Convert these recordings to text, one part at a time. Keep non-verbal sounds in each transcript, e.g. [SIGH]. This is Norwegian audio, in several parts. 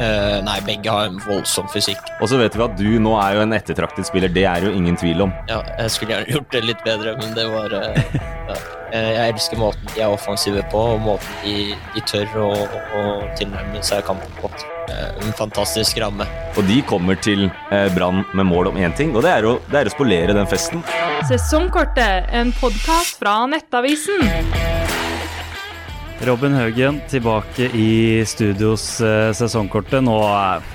Uh, nei, begge har en voldsom fysikk. Og så vet vi at du nå er jo en ettertraktet spiller, det er jo ingen tvil om. Ja, jeg skulle gjerne gjort det litt bedre, men det var uh, ja. Jeg elsker måten de er offensive på, og måten de, de tør å, å tilnærme seg kampen på. En fantastisk ramme. Og de kommer til Brann med mål om én ting, og det er, å, det er å spolere den festen. Sesongkortet, en podkast fra Nettavisen. Robin Haugen tilbake i studios eh, sesongkortet. Nå eh,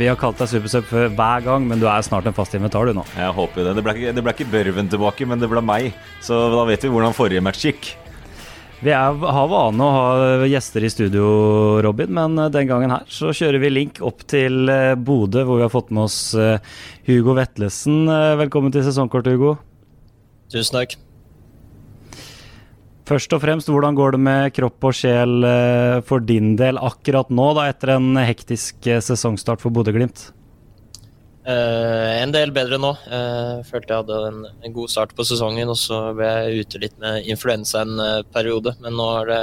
Vi har kalt deg Supersub hver gang, men du er snart en fast invitar, du nå. Jeg håper jo det. Det ble, det ble ikke Børven tilbake, men det ble meg. Så da vet vi hvordan forrige match gikk. Vi er, har vane å ha gjester i studio, Robin, men eh, den gangen her så kjører vi link opp til Bodø, hvor vi har fått med oss Hugo Vetlesen. Velkommen til sesongkort, Hugo. Tusen takk. Først og fremst, hvordan går det med kropp og sjel eh, for din del akkurat nå, da, etter en hektisk eh, sesongstart for Bodø-Glimt? Uh, en del bedre nå. Uh, følte jeg hadde en, en, god start på sesongen, og så ble jeg ute litt med influensa en uh, periode. Men nå er det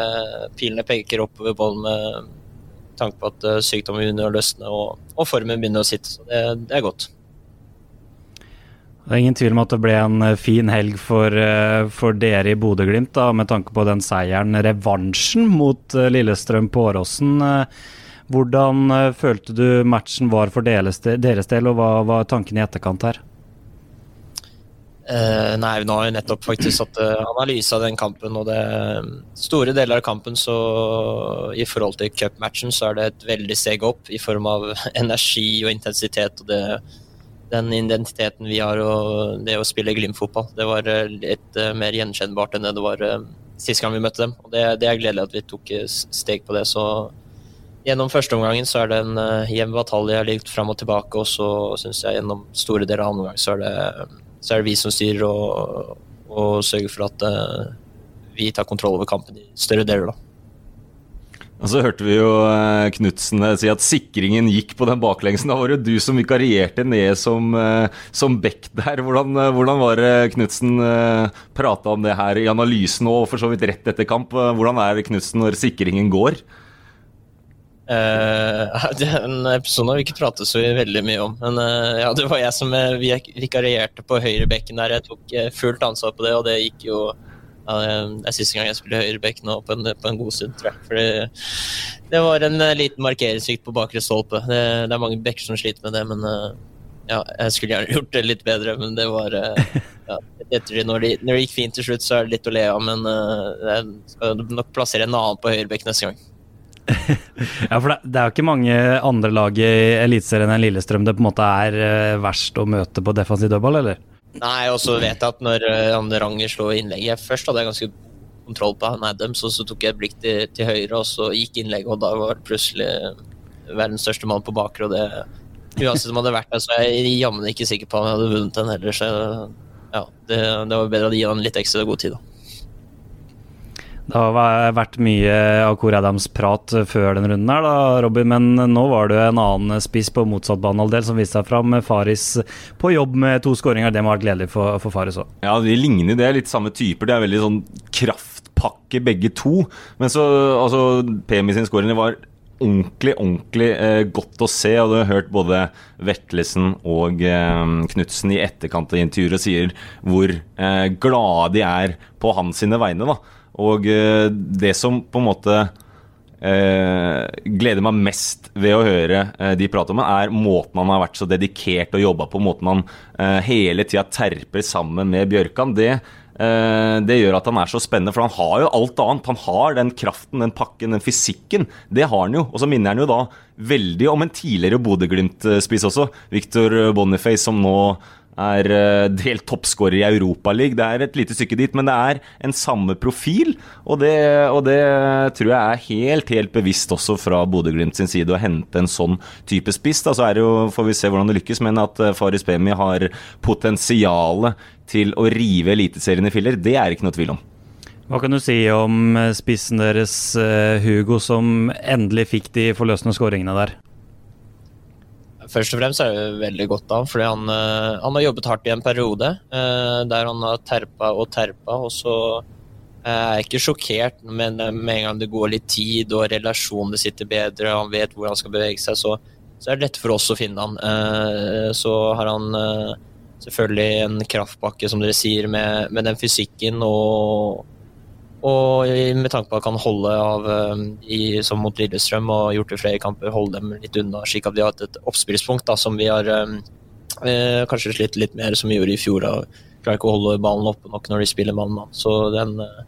pilene peker oppover bollen med tanke på at uh, sykdommen begynner å løsne og, og, formen begynner å sitte. Så det, det er godt. Det er ingen tvil om at det ble en eh, fin helg for, eh, for dere i Bodø-Glimt, med tanke på den seieren, revansjen mot eh, Lillestrøm på Åråsen. Hvordan følte du matchen var for deres, del, og hva var tanken i etterkant her? Uh, nei, nå har vi nettopp faktisk satt analyse av den kampen. og det Store deler av kampen så i forhold til cupmatchen så er det et veldig steg opp i form av [LAUGHS] energi og intensitet. og det den identiteten vi har og det å spille Glimt-fotball. Det var eh, litt uh, mer gjenkjennbart enn det det var uh, sist gang vi møtte dem. Og det, det, er gledelig at vi tok steg på det. Så gjennom førsteomgangen så er det en jevn batalje likt fram og tilbake, og så syns jeg gjennom store deler av andre omgang så er det, så er det vi som styrer og, og sørger for at vi tar kontroll over kampen i større deler. da. Og så hørte vi jo eh, Knutsen eh, si at sikringen gikk på den baklengsen. Da var det du som vikarierte ned som, eh, som bekk der. Hvordan, hvordan var det Knutsen prata om det her i analysen og for så vidt rett etter kamp? Hvordan er Knutsen når sikringen går? [LAUGHS] Uh, den episoden har vi ikke pratet så veldig mye om. Men uh, ja, det var jeg som vikarierte på høyrebekken der. Jeg tok fullt ansvar på det, og det gikk jo ja, det er siste gang jeg spiller høyreback nå på en, på en, god stund, tror jeg. Fordi det var en uh, liten markeringssvikt på bakre stolpe. Det, det, er mange backer som sliter med det, men uh, ja, jeg skulle gjerne [LAUGHS] gjort det litt bedre. Men det var uh, ja, etter, når, det, når, det gikk fint til slutt, så er det litt å le av. Men jeg skal nok plassere en annen på høyreback neste gang. [LAUGHS] ja, for det, det, er jo ikke mange andre lag i Eliteserien enn Lillestrøm det på en måte er verst å møte på defensiv dødball, eller? Nei, og så vet jeg at når han Ranger slo innlegget Først hadde jeg ganske kontroll på han Adams, og så tok jeg et blikk til, til, høyre, og så gikk innlegget, og da var det plutselig verdens største mann på bakre, og det Uansett om han hadde vært der, så er jeg jammen ikke sikker på om jeg hadde vunnet den heller, så ja, det, det var bedre å gi han litt ekstra god tid, da. Det har vært mye av Kore Adams-prat før den runden her, da, Robin, men nå var det en annen spiss på motsatt banehalvdel som viste seg fram. Faris på jobb med to skåringer. Det må være gledelig for, for Faris òg. Ja, de ligner. Det litt samme typer. De er veldig sånn kraftpakke begge to. Men så, altså, PMI sin skåring var ordentlig, ordentlig eh, godt å se. Og du har hørt både Vetlesen og eh, Knutsen i etterkant av intervjuet sier hvor eh, glade de er på hans sine vegne. da og eh, det som på en måte eh, gleder meg mest ved å høre eh, de prate om, er måten han har vært så dedikert og jobba på. Måten han eh, hele tida terper sammen med Bjørkan. Det, eh, det gjør at han er så spennende, for han har jo alt annet. Han har den kraften, den pakken, den fysikken. Det har han jo. Og så minner han jo da veldig om en tidligere Bodø-Glimt-spiss også. Victor Boniface, som nå er eh, delt toppskårer i Europaligaen. Det er et lite stykke dit, men det er en samme profil. Og det, og det tror jeg er helt helt bevisst også fra Bodø-Glimt sin side å hente en sånn type spiss. Da så er det jo, får vi se hvordan det lykkes, men at eh, Faris Pemi har potensialet til å rive Eliteserien i filler, det er ikke noe tvil om. Hva kan du si om eh, spissen deres, Hugo, som endelig fikk de forløsende skåringene der? Først og fremst er det veldig godt av, fordi han, eh, han har jobbet hardt i en periode eh, der han har terpa og terpa, og så Jeg er ikke sjokkert, men med en gang det går litt tid og relasjonene sitter bedre, og han vet hvor han skal bevege seg, så, så er det lett for oss å finne han. Eh, så har han eh, selvfølgelig en kraftpakke, som dere sier, med, med den fysikken og, og med tanke på at han kan holde av, eh, i, som mot Lillestrøm og gjort det flere kamper, holde dem litt unna, slik at vi har hatt et oppspillspunkt som vi har eh, kanskje slitt litt mer, som vi gjorde i fjor. Da klarer ikke å holde ballen oppe nok når de spiller mann-mann. Så det er en,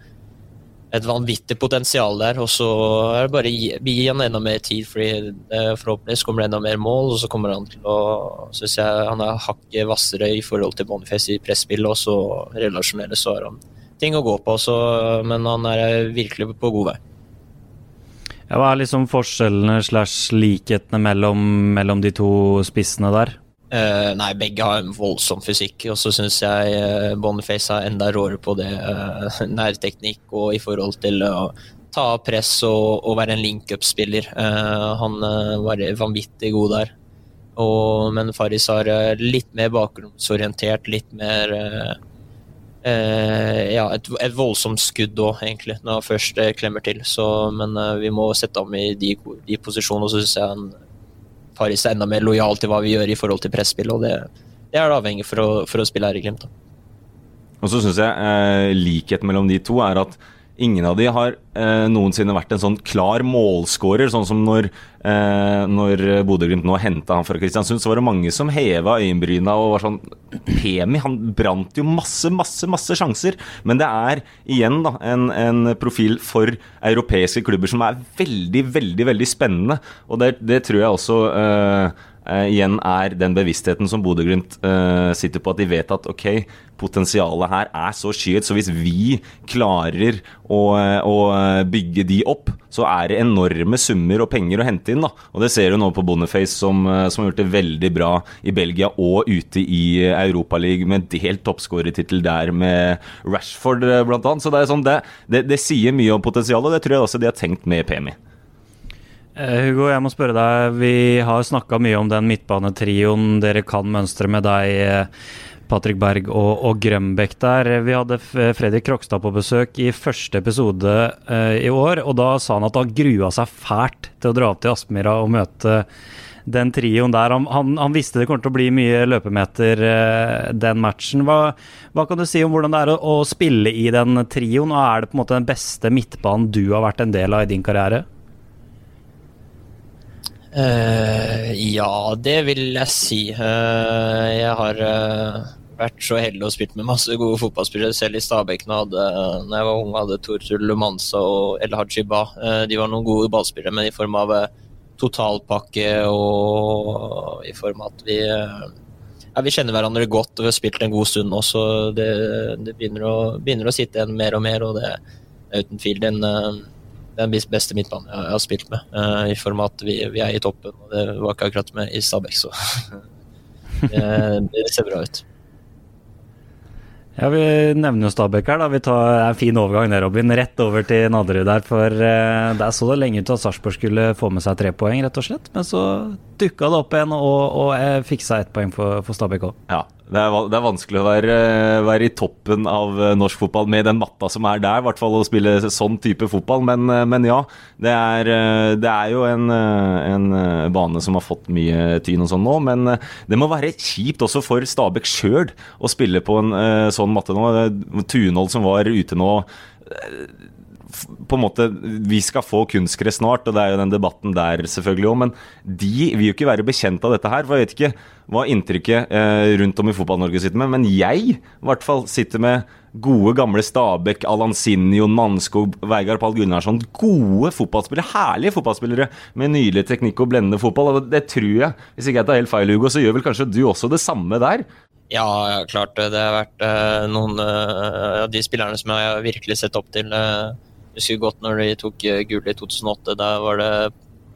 et vanvittig potensial der. Og så er det bare å gi, gi han enda mer tid, fordi forhåpentligvis kommer det enda mer mål. Og så kommer han til å Syns jeg han er hakket hvassere i forhold til Boniface i presspillet, og så relasjonelle så har han ting å gå på. Så, men han er virkelig på god vei. Ja, hva er liksom forskjellene slash likhetene mellom, mellom de to spissene der? Uh, nei, begge har en voldsom fysikk, og så syns jeg uh, Boniface er enda råere på det. Uh, [LAUGHS] nærteknikk og i forhold til å ta press og, og være en link-up-spiller. Uh, han var vanvittig god der. Og, men Faris har litt mer bakgrunnsorientert, litt mer Ja, et, et, voldsomt skudd òg, egentlig, når han først klemmer til. Så, men vi må sette ham i de, de posisjonene, og så syns jeg han Paris er enda mer lojal til hva vi gjør i forhold til presspill, og det, det er det avhengig for å, for å spille her i Glimt. Og så syns jeg eh, likheten mellom de to er at Ingen av de har eh, noensinne vært en sånn klar målskårer, sånn som når, eh, når Bodø-Glimt nå henta han fra Kristiansund, så var det mange som heva øyenbryna og var sånn Pemi han brant jo masse, masse, masse sjanser. Men det er igjen da, en, en profil for europeiske klubber som er veldig, veldig, veldig spennende. Og det, det tror jeg også eh, uh, igjen er den bevisstheten som Bodø-Glimt uh, sitter på, at de vet at ok, potensialet her er så skyet, så hvis vi klarer å, eh, å, bygge de opp, så er det enorme summer og penger å hente inn. da. Og Det ser du nå på Boniface, som, som har gjort det veldig bra i Belgia og ute i Europaligaen med delt toppskårertittel der med Rashford bl.a. Så det, er sånn, det, det, det sier mye om potensialet, og det tror jeg også de har tenkt med PMI. Uh, Hugo, jeg må spørre deg. Vi har snakka mye om den midtbanetrioen dere kan mønstre med deg, eh, Patrick Berg og, og Grønbekk der. Vi hadde Fredrik Krokstad på besøk i første episode uh, i år, og da sa han at han grua seg fælt til å dra opp til Aspmyra og møte den trioen der. Han, han, han, visste det kommer til å bli mye løpemeter uh, den matchen. Hva, hva, kan du si om hvordan det er å, å spille i den trioen, og er det på en måte den beste midtbanen du har vært en del av i din karriere? Uh, ja, det vil jeg si. Uh, jeg har uh, vært så heldig og spilt med masse gode fotballspillere. Selv i Stabæk da jeg var ung, hadde Tortur Lumanza og El Hajiba. de var noen gode ballspillere, men i form av totalpakke og i form av at vi ja, vi kjenner hverandre godt og vi har spilt en god stund også. det, det begynner, å, begynner, å, sitte igjen mer og mer. Og det er uten tvil den den beste midtbanen jeg, har spilt med. Uh, I form av at vi, vi, er i toppen, og det var ikke akkurat med i Stabæk, så [LAUGHS] det, det, ser bra ut. Ja, Vi nevner jo Stabæk her. da, Vi tar en fin overgang der, Robin. Rett over til Nadderud der. For uh, der så det lenge ut til at Sarpsborg skulle få med seg tre poeng, rett og slett. Men så dukka det opp igjen, og, og jeg fiksa ett poeng for, for Stabæk òg. Ja, det er, det er, vanskelig å være, være, i toppen av eh, norsk fotball med den matta som er der, i hvert fall å spille sånn type fotball. Men, eh, men ja, det er, eh, det er jo en, en, bane som har fått mye tyn og sånn nå. Men det må være kjipt også for Stabæk sjøl å spille på en sånn matte nå. Tunhold som var ute nå på en måte, Vi skal få kunstgress snart, og det er jo den debatten der selvfølgelig òg. Men de vil jo ikke være bekjent av dette her. for Jeg vet ikke hva inntrykket eh, rundt om i Fotball-Norge sitter med, men jeg i hvert fall sitter med gode, gamle Stabæk, Allan Sinjo, Mannskog, Veigard Pall Gunnarsson. Gode fotballspillere, herlige fotballspillere med nydelig teknikk og blendende fotball. og Det tror jeg, hvis ikke jeg tar helt feil, Hugo, så gjør vel kanskje du også det samme der? Ja, klart det. Det har vært uh, noen uh, av de spillerne som jeg har virkelig sett opp til. Uh, husker godt når de tok eh, gull i 2008. Da var det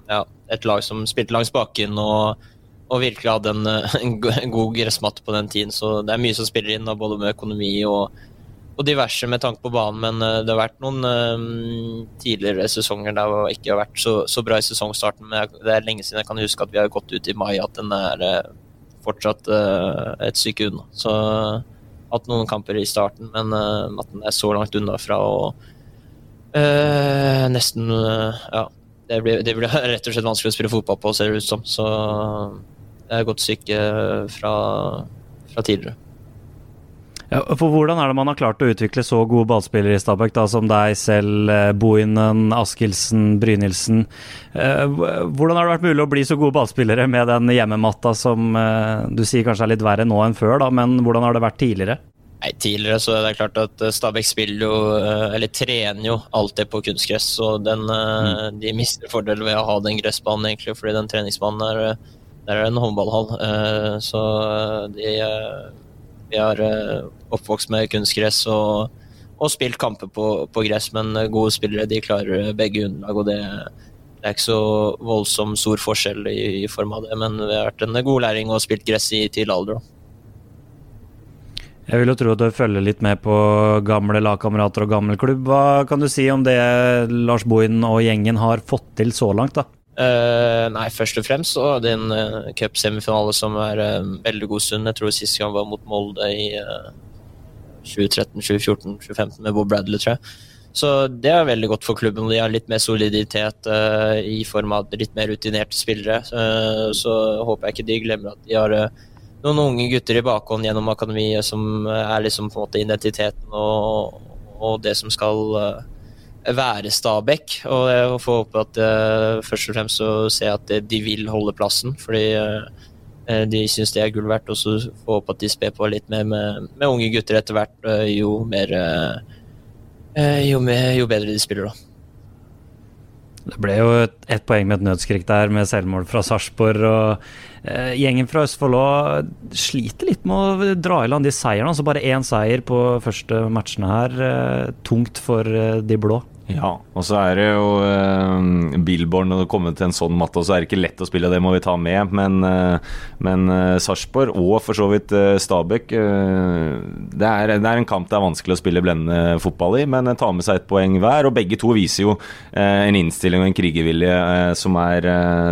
ja, et lag som spilte langs bakken og, og virkelig hadde en, en, god gressmatte på den tiden. Så det er mye som spiller inn, både med økonomi og, og diverse med tanke på banen. Men uh, det har vært noen um, tidligere sesonger der det ikke har vært så, så, bra i sesongstarten. Men det er lenge siden jeg kan huske at vi har gått ut i mai at den er uh, fortsatt et stykke unna. Så hatt noen kamper i starten, men at den er så langt unna fra å Eh, nesten uh, Ja. Det blir, det blir [LAUGHS] rett og slett vanskelig å spille fotball på, ser det ut som. Så det er et godt stykke fra, fra tidligere. Ja, for Hvordan er det man har klart å utvikle så gode ballspillere i Stabæk, da, som deg selv, eh, Bohinen, Askildsen, Brynildsen? Eh, hvordan har det vært mulig å bli så gode ballspillere med den hjemmematta som eh, du sier kanskje er litt verre nå enn før, da, men hvordan har det vært tidligere? Nei, Tidligere så er det klart at Stabæk spiller jo, eller trener jo alltid på kunstgress. og den, mm. De mister fordel ved å ha den gressbanen, egentlig, fordi den treningsbanen er, der er en håndballhall. Så de vi har uh, oppvokst med kunstgress og, og spilt kamper på, på, gress, men gode spillere de klarer begge underlag. og det, det er ikke så voldsomt stor forskjell i, i, form av det, men vi har vært en god læring og spilt gress i tidlig alder. Jeg vil jo tro at du følger litt med på gamle lagkamerater og gammel klubb. Hva kan du si om det Lars Bohin og gjengen har fått til så langt? da? Uh, nei, først og fremst så det en uh, cupsemifinale som er uh, veldig god stund. Jeg tror sist gang var mot Molde i uh, 2013, 2014, 2015 med Bob Bradley, tror jeg. Så det er veldig godt for klubben. De har litt mer soliditet uh, i form av litt mer rutinerte spillere. så håper jeg ikke de glemmer at de har noen unge gutter i bakhånd gjennom akademiet som er liksom på en måte identiteten og, og det som skal være Stabæk. Og jeg får håpe at jeg, først og fremst så ser jeg at de vil holde plassen, fordi de syns det er gull verdt. Og så får håpe at de sper på litt mer med, med unge gutter etter hvert, jo mer jo, mer, jo, bedre de spiller, da. Det ble jo et poeng med et nødskrik der, med selvmål fra Sarpsborg. og eh, Gjengen fra Østfold òg sliter litt med å dra i land de seierne. altså Bare én seier på første matchene her. Eh, tungt for eh, de blå. Ja, og så er det jo uh, Billborn når det kommer til en sånn matte, så er det ikke lett å spille, det må vi ta med. Men, uh, men uh, Sarpsborg og for så vidt uh, Stabæk det, er, det, er, en kamp det er vanskelig å spille blendende fotball i, men tar med seg et poeng hver. Og begge to viser jo en innstilling og en krigervilje som,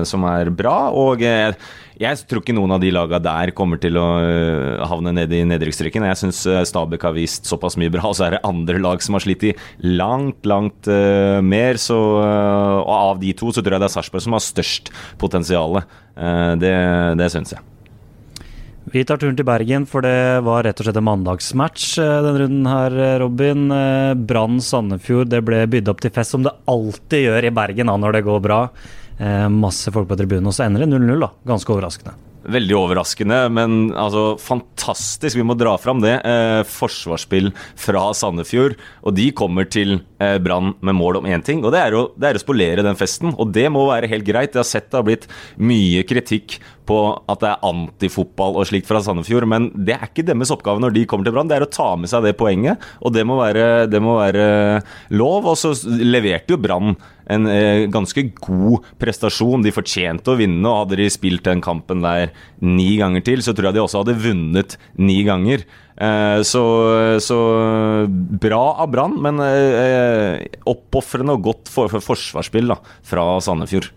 som, er bra. og jeg tror ikke noen av de lagene der kommer til å øh, havne nede i nedrykksstreken. Jeg syns øh, Stabæk har vist såpass mye bra, og så er det andre lag som har slitt i langt, langt uh, mer. Så, uh, og av de to så tror jeg det er Sarpsborg som har størst potensial. Uh, det det syns jeg. Vi tar turen til Bergen, for det var rett og slett en mandagsmatch denne runden her, Robin. Brann Sandefjord, det ble bydd opp til fest, som det alltid gjør i Bergen når det går bra. Eh, masse folk på tribunen, og så ender det 0-0, da. Ganske overraskende. Veldig overraskende, men altså fantastisk. Vi må dra fram det. Eh, forsvarsspill fra Sandefjord. Og de kommer til eh, Brann med mål om én ting, og det er, å, det er, å, spolere den festen. Og det må være helt greit. Jeg har sett det har blitt mye kritikk på at det er antifotball og slikt fra Sandefjord, men det er ikke deres oppgave når de kommer til Brann. Det er å ta med seg det poenget, og det må være, det må være lov. Og så leverte jo Brann en eh, ganske god prestasjon. De fortjente å vinne, og hadde de spilt den kampen der ni ganger til, så tror jeg de også hadde vunnet ni ganger. Eh, så, så, bra av Brann, men eh, oppofrende og godt for, for forsvarsspill da, fra Sandefjord.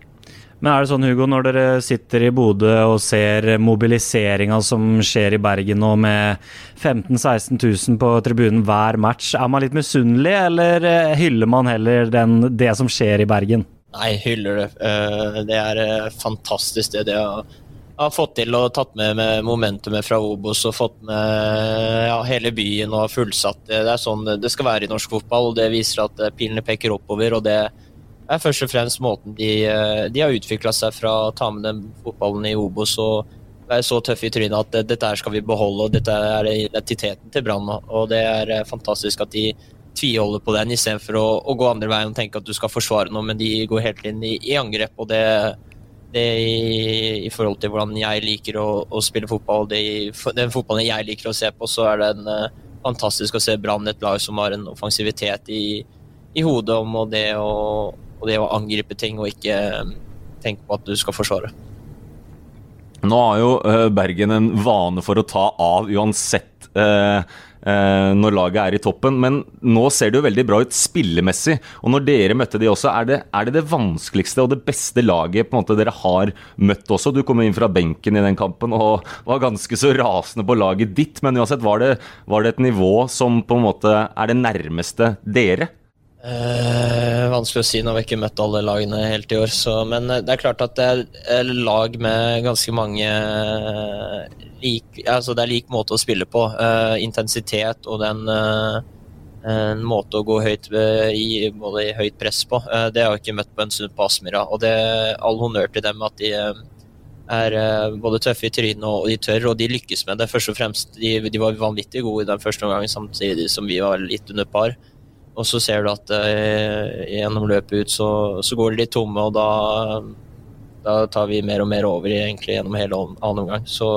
Men er det sånn, Hugo, når dere sitter i Bodø og ser mobiliseringa som skjer i Bergen nå med 15 000-16 000 på tribunen hver match, er man litt misunnelig, eller eh, hyller man heller den, det som skjer i Bergen? Nei, hyller det. Eh, det er eh, fantastisk det de har fått til og tatt med, med momentumet fra Obos og fått med ja, hele byen og fullsatt. Det er sånn det skal være i norsk fotball, og det viser at pilene peker oppover. og det først og fremst måten de, eh, de har utvikla seg fra å ta med den fotballen i Obos og være så tøffe i trynet at dette her skal vi beholde, og dette er identiteten til Brann. Og det er eh, fantastisk at de tviholder på den istedenfor å, å gå andre veien og tenke at du skal forsvare noe, men de går helt inn i, i angrep. og det det i, i, forhold til hvordan jeg liker å, å spille fotball, det, den fotballen jeg liker å se på, så er det en, uh, fantastisk å se Brann, et lag som har en offensivitet i, i hodet om og det å og det å angripe ting og ikke um, tenke på at du skal forsvare. Nå har jo uh, Bergen en vane for å ta av uansett uh, uh, når laget er i toppen, men nå ser det jo veldig bra ut spillemessig. Og når dere møtte de også, er det er det, det vanskeligste og det beste laget på en måte dere har møtt også? Du kom inn fra benken i den kampen og var ganske så rasende på laget ditt, men uansett, var det, var det et nivå som på en måte er det nærmeste dere? Eh, vanskelig å si, nå har vi ikke møtt alle lagene helt i år. Så, men eh, det er klart at det er lag med ganske mange eh, lik, altså Det er lik måte å spille på. Eh, intensitet og den eh, en måte å gå høyt i, både i høyt press på. Eh, det har jeg ikke møtt på en stund på Aspmyra. Og det all honnør til dem at de er både tøffe i trynet og de tør, og de lykkes med det. Først og fremst, de, de var vanvittig gode i den første omgangen, samtidig som vi var litt under par. Og så ser du at eh, gjennom løpet ut så, så, går de litt tomme, og da, da, tar vi mer og mer over egentlig gjennom hele annen omgang. Så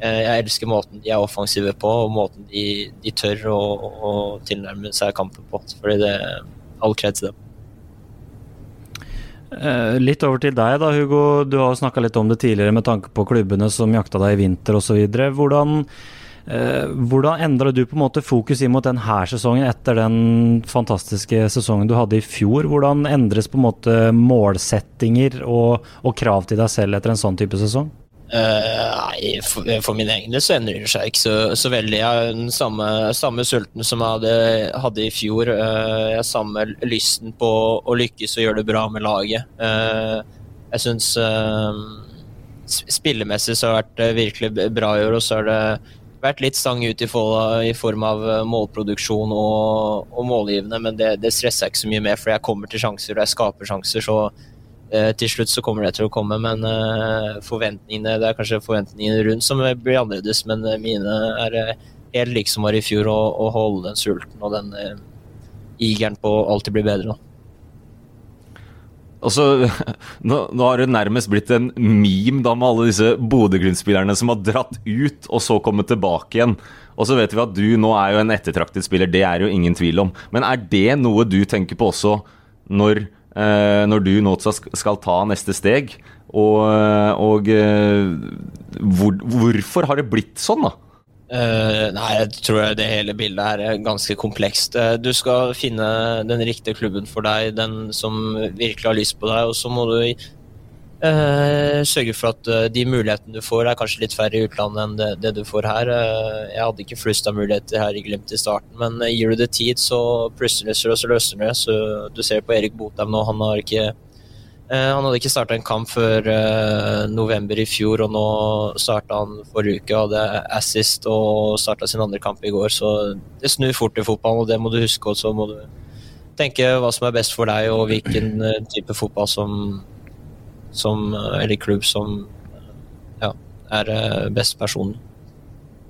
eh, jeg elsker måten de er offensive på, og måten de, de tør å, å, tilnærme seg kampen på. Fordi det all kred til dem. Eh, litt over til deg da, Hugo. Du har snakka litt om det tidligere med tanke på klubbene som jakta deg i vinter osv. Hvordan hvordan endra du på en måte fokus inn mot denne sesongen etter den fantastiske sesongen du hadde i fjor? Hvordan endres på en måte målsettinger og, og krav til deg selv etter en sånn type sesong? Uh, nei, for, for, min egen del så endrer det seg ikke så, så veldig. Jeg har den samme, samme, sulten som jeg hadde, hadde i fjor. Uh, jeg har samme lysten på å lykkes og gjøre det bra med laget. Jeg syns spillemessig så har det vært virkelig bra i år, og så er det vært litt stang ut i, form av eh, målproduksjon og, og målgivende, men det, det, stresser jeg ikke så mye med, for jeg kommer til sjanser og jeg skaper sjanser. så eh, til slutt så kommer det til å komme, men eh, forventningene det er kanskje forventningene rundt som blir annerledes, men eh, mine er eh, helt like som var i fjor, å, holde den sulten og den eh, igeren på å alltid bli bedre. da. Og så, [LAUGHS] nå, nå, har det nærmest blitt en meme da med alle disse Bodø-Glimt-spillerne som har dratt ut og så kommet tilbake igjen. Og så vet vi at du nå er jo en ettertraktet spiller, det er jo ingen tvil om. Men er det noe du tenker på også når, eh, når du nå skal ta neste steg? Og, og eh, hvor, hvorfor har det blitt sånn, da? Uh, nei, jeg tror det hele bildet er ganske komplekst. Uh, du skal finne den riktige klubben for deg, den som virkelig har lyst på deg, og så må du uh, sørge for at de mulighetene du får, er kanskje litt færre i utlandet enn det, det du får her. jeg hadde ikke flust av muligheter her i Glimt i starten, men gir du det tid, så plutselig så løsner det. Så du ser på Erik Botheim nå, han har ikke han hadde ikke starta en kamp før uh, november i fjor, og nå starta han forrige uke. Hadde assist og starta sin andre kamp i går, så det snur fort i fotballen, og det må du huske. Og så må du tenke hva som er best for deg, og hvilken uh, type fotball som, som Eller klubb som ja, er best personlig.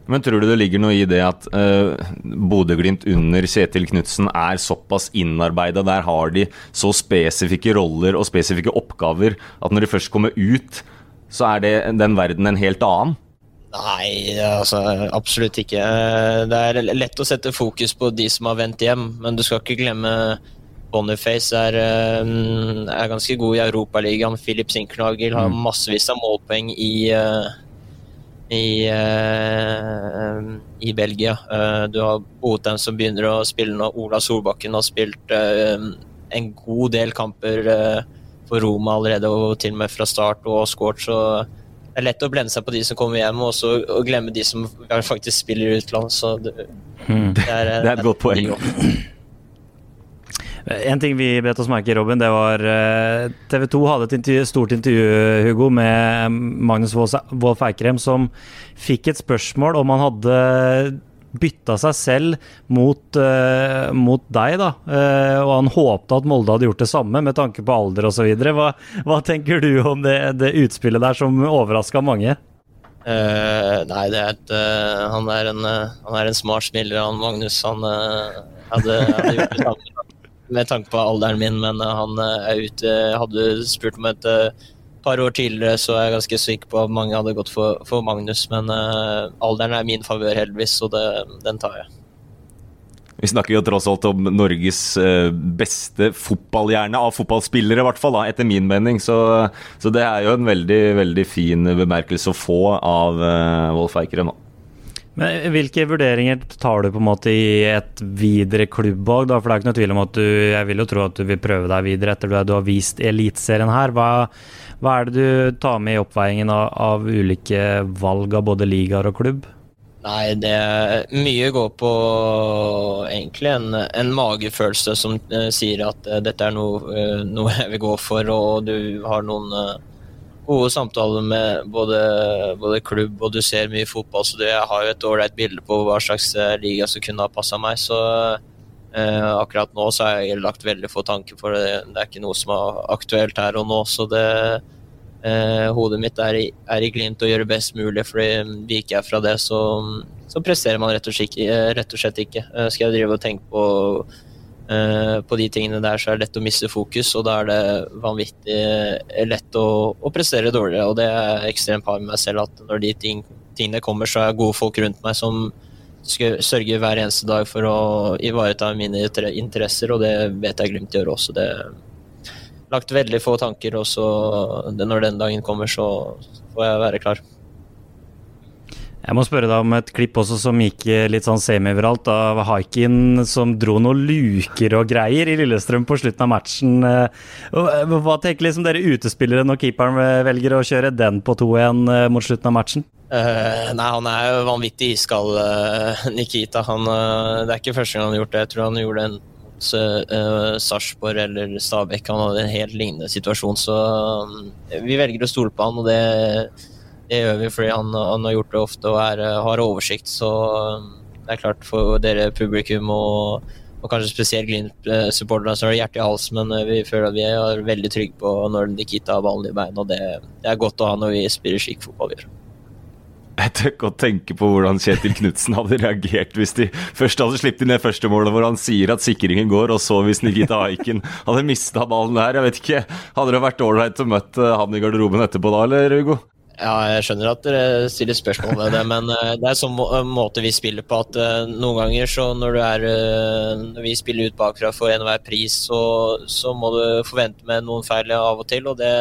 Men tror du det ligger noe i det at uh, Bodø-Glimt under Kjetil Knutsen er såpass innarbeida, der har de så spesifikke roller og spesifikke oppgaver at når de først kommer ut, så er det den verden en helt annen? Nei, altså absolutt ikke. Det er lett å sette fokus på de som har vendt hjem, men du skal ikke glemme Boniface er, eh, er ganske god i Europaligaen. Philip Sinknagel har mm. massevis av målpoeng i uh, i, uh, i Belgia. Uh, du har Botheim som begynner å spille nå. Ola Solbakken har spilt uh, en god del kamper for Roma allerede, og til og med fra start, og skåret. Så det er lett å blende seg på de som kommer hjem, og også og glemme de som faktisk spiller i utlandet. Så det, hmm. det, er, det er et godt poeng. En ting vi bet oss merke i, Robin, det var eh, TV 2 hadde et intervju, stort intervju Hugo, med Magnus Wolff Eikrem, som fikk et spørsmål om han hadde bytta seg selv mot, uh, mot deg, da. Uh, og han håpte at Molde hadde gjort det samme, med tanke på alder osv. Hva, hva tenker du om det, det utspillet der som overraska mange? Uh, nei, det er et, han, er en, han er en smart spiller, han Magnus. Han hadde, hadde gjort det samme med tanke på alderen min, men eh, han eh, er ute. Hadde spurt om et eh, par år tidligere, så er jeg ganske sikker på at mange hadde gått for, for Magnus. Men uh, alderen er min favør, heldigvis, så det, den tar jeg. Vi snakker jo tross alt om Norges beste fotballhjerne av fotballspillere, i hvert fall, da, etter min mening. Så, så, det er jo en veldig, veldig fin bemerkelse å få av uh, Wolf Eikrem. Da. Men Hvilke vurderinger tar du på en måte i et videre klubbvalg? For det er ikke noe tvil om at du jeg vil jo tro at du vil prøve deg videre etter at du har vist Eliteserien her. Hva, hva, er det du tar med i oppveiingen av, av ulike valg av både ligaer og klubb? Nei, det mye går på egentlig en, en magefølelse som uh, sier at uh, dette er noe, uh, noe, jeg vil gå for, og du har noen gode samtaler med både, både, klubb og du ser mye fotball, så det, jeg har jo et ålreit bilde på hva slags liga som kunne ha passa meg. Så akkurat nå så har jeg lagt veldig få tanker for det. Det er ikke noe som er aktuelt her og nå, så det eh, hodet mitt er i, er i glimt og gjøre best mulig, fordi viker jeg fra det, så, så presterer man rett og, slett, eh, rett og slett ikke. Eh, skal jeg drive og tenke på, eh, på de tingene der, så er det lett å miste fokus, og da er det vanvittig eh, lett å, å prestere dårligere. Og det er ekstremt par med meg selv at når de ting, tingene kommer, så er gode folk rundt meg som skal sørge hver eneste dag for å ivareta mine interesser, og det vet jeg Glimt gjør også. Det, lagt veldig få tanker, og så når den dagen kommer, så får jeg være klar. Jeg må spørre deg om et klipp også som gikk litt sånn semiviralt av Haikin som dro noen luker og greier i Lillestrøm på slutten av matchen. Eh, hva tenker liksom dere utespillere når keeperen velger å kjøre den på 2-1 eh, mot slutten av matchen? Uh, nei, han er jo vanvittig iskald, uh, Nikita. Han, uh, det er ikke første gang han har gjort det. Jeg tror han gjorde en uh, Sarpsborg eller Stabæk. Han hadde en helt lignende situasjon, så vi velger å stole på han. og det, det gjør vi fordi han, han, har gjort det ofte og er, har oversikt. Så um, det er klart for dere publikum og, og kanskje spesielt Glimt-supporterne så har det hjertet i halsen, men vi føler at vi er veldig trygge på når Nikita har ballen i beina. og det, det er godt å ha når vi spiller slik fotball vi gjør. Jeg tør ikke å tenke på hvordan Kjetil Knutsen hadde reagert hvis de først hadde sluppet inn det første målet hvor han sier at sikringen går, og så hvis Nikita Aiken hadde mista ballen der. Jeg vet ikke, Hadde det vært ålreit å møte han i garderoben etterpå da, eller Hugo? Ja, jeg skjønner at dere stiller spørsmål ved det, men eh, det er sånn måte vi spiller på at eh, noen ganger så når du er eh, Når vi spiller ut bakfra for enhver pris, så, så må du forvente med noen feil av og til, og det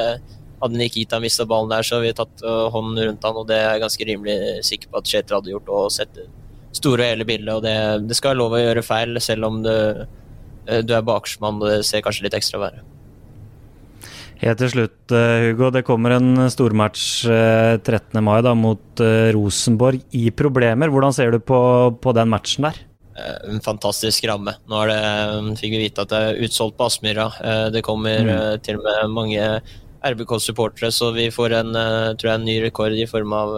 hadde Nikita mista ballen der, så hadde vi tatt hånden rundt han, og det er jeg ganske rimelig sikker på at Kjetil hadde gjort. Og sett store og hele bildet. Og det, det skal være lov å gjøre feil, selv om uh, du er bakersmann og det ser kanskje litt ekstra verre. Helt til slutt, uh, Hugo. Det kommer en stormatch 13. mai da, mot Rosenborg i problemer. Hvordan ser du på, på den matchen der? en fantastisk ramme. Nå det, fikk vi vite at det er utsolgt på Aspmyra. Det kommer mm. til og med mange RBK-supportere, så vi får en, eh, tror jeg, en ny rekord i form av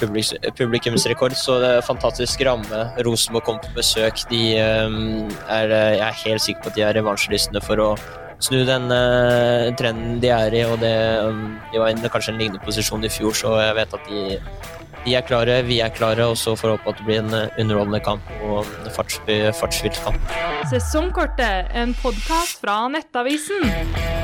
publiks, publikumsrekord. Så det er en fantastisk ramme. Rosenborg kom på besøk. De er, jeg er helt sikker på at de er revansjelystne for å snu den uh, trenden de er i. og det, um, De var i kanskje en lignende posisjon i fjor, så jeg vet at de, de er klare, vi er klare, og så får vi håpe at det blir en underholdende kamp og en fartsfylt kamp. Sesongkortet, en podkast fra Nettavisen.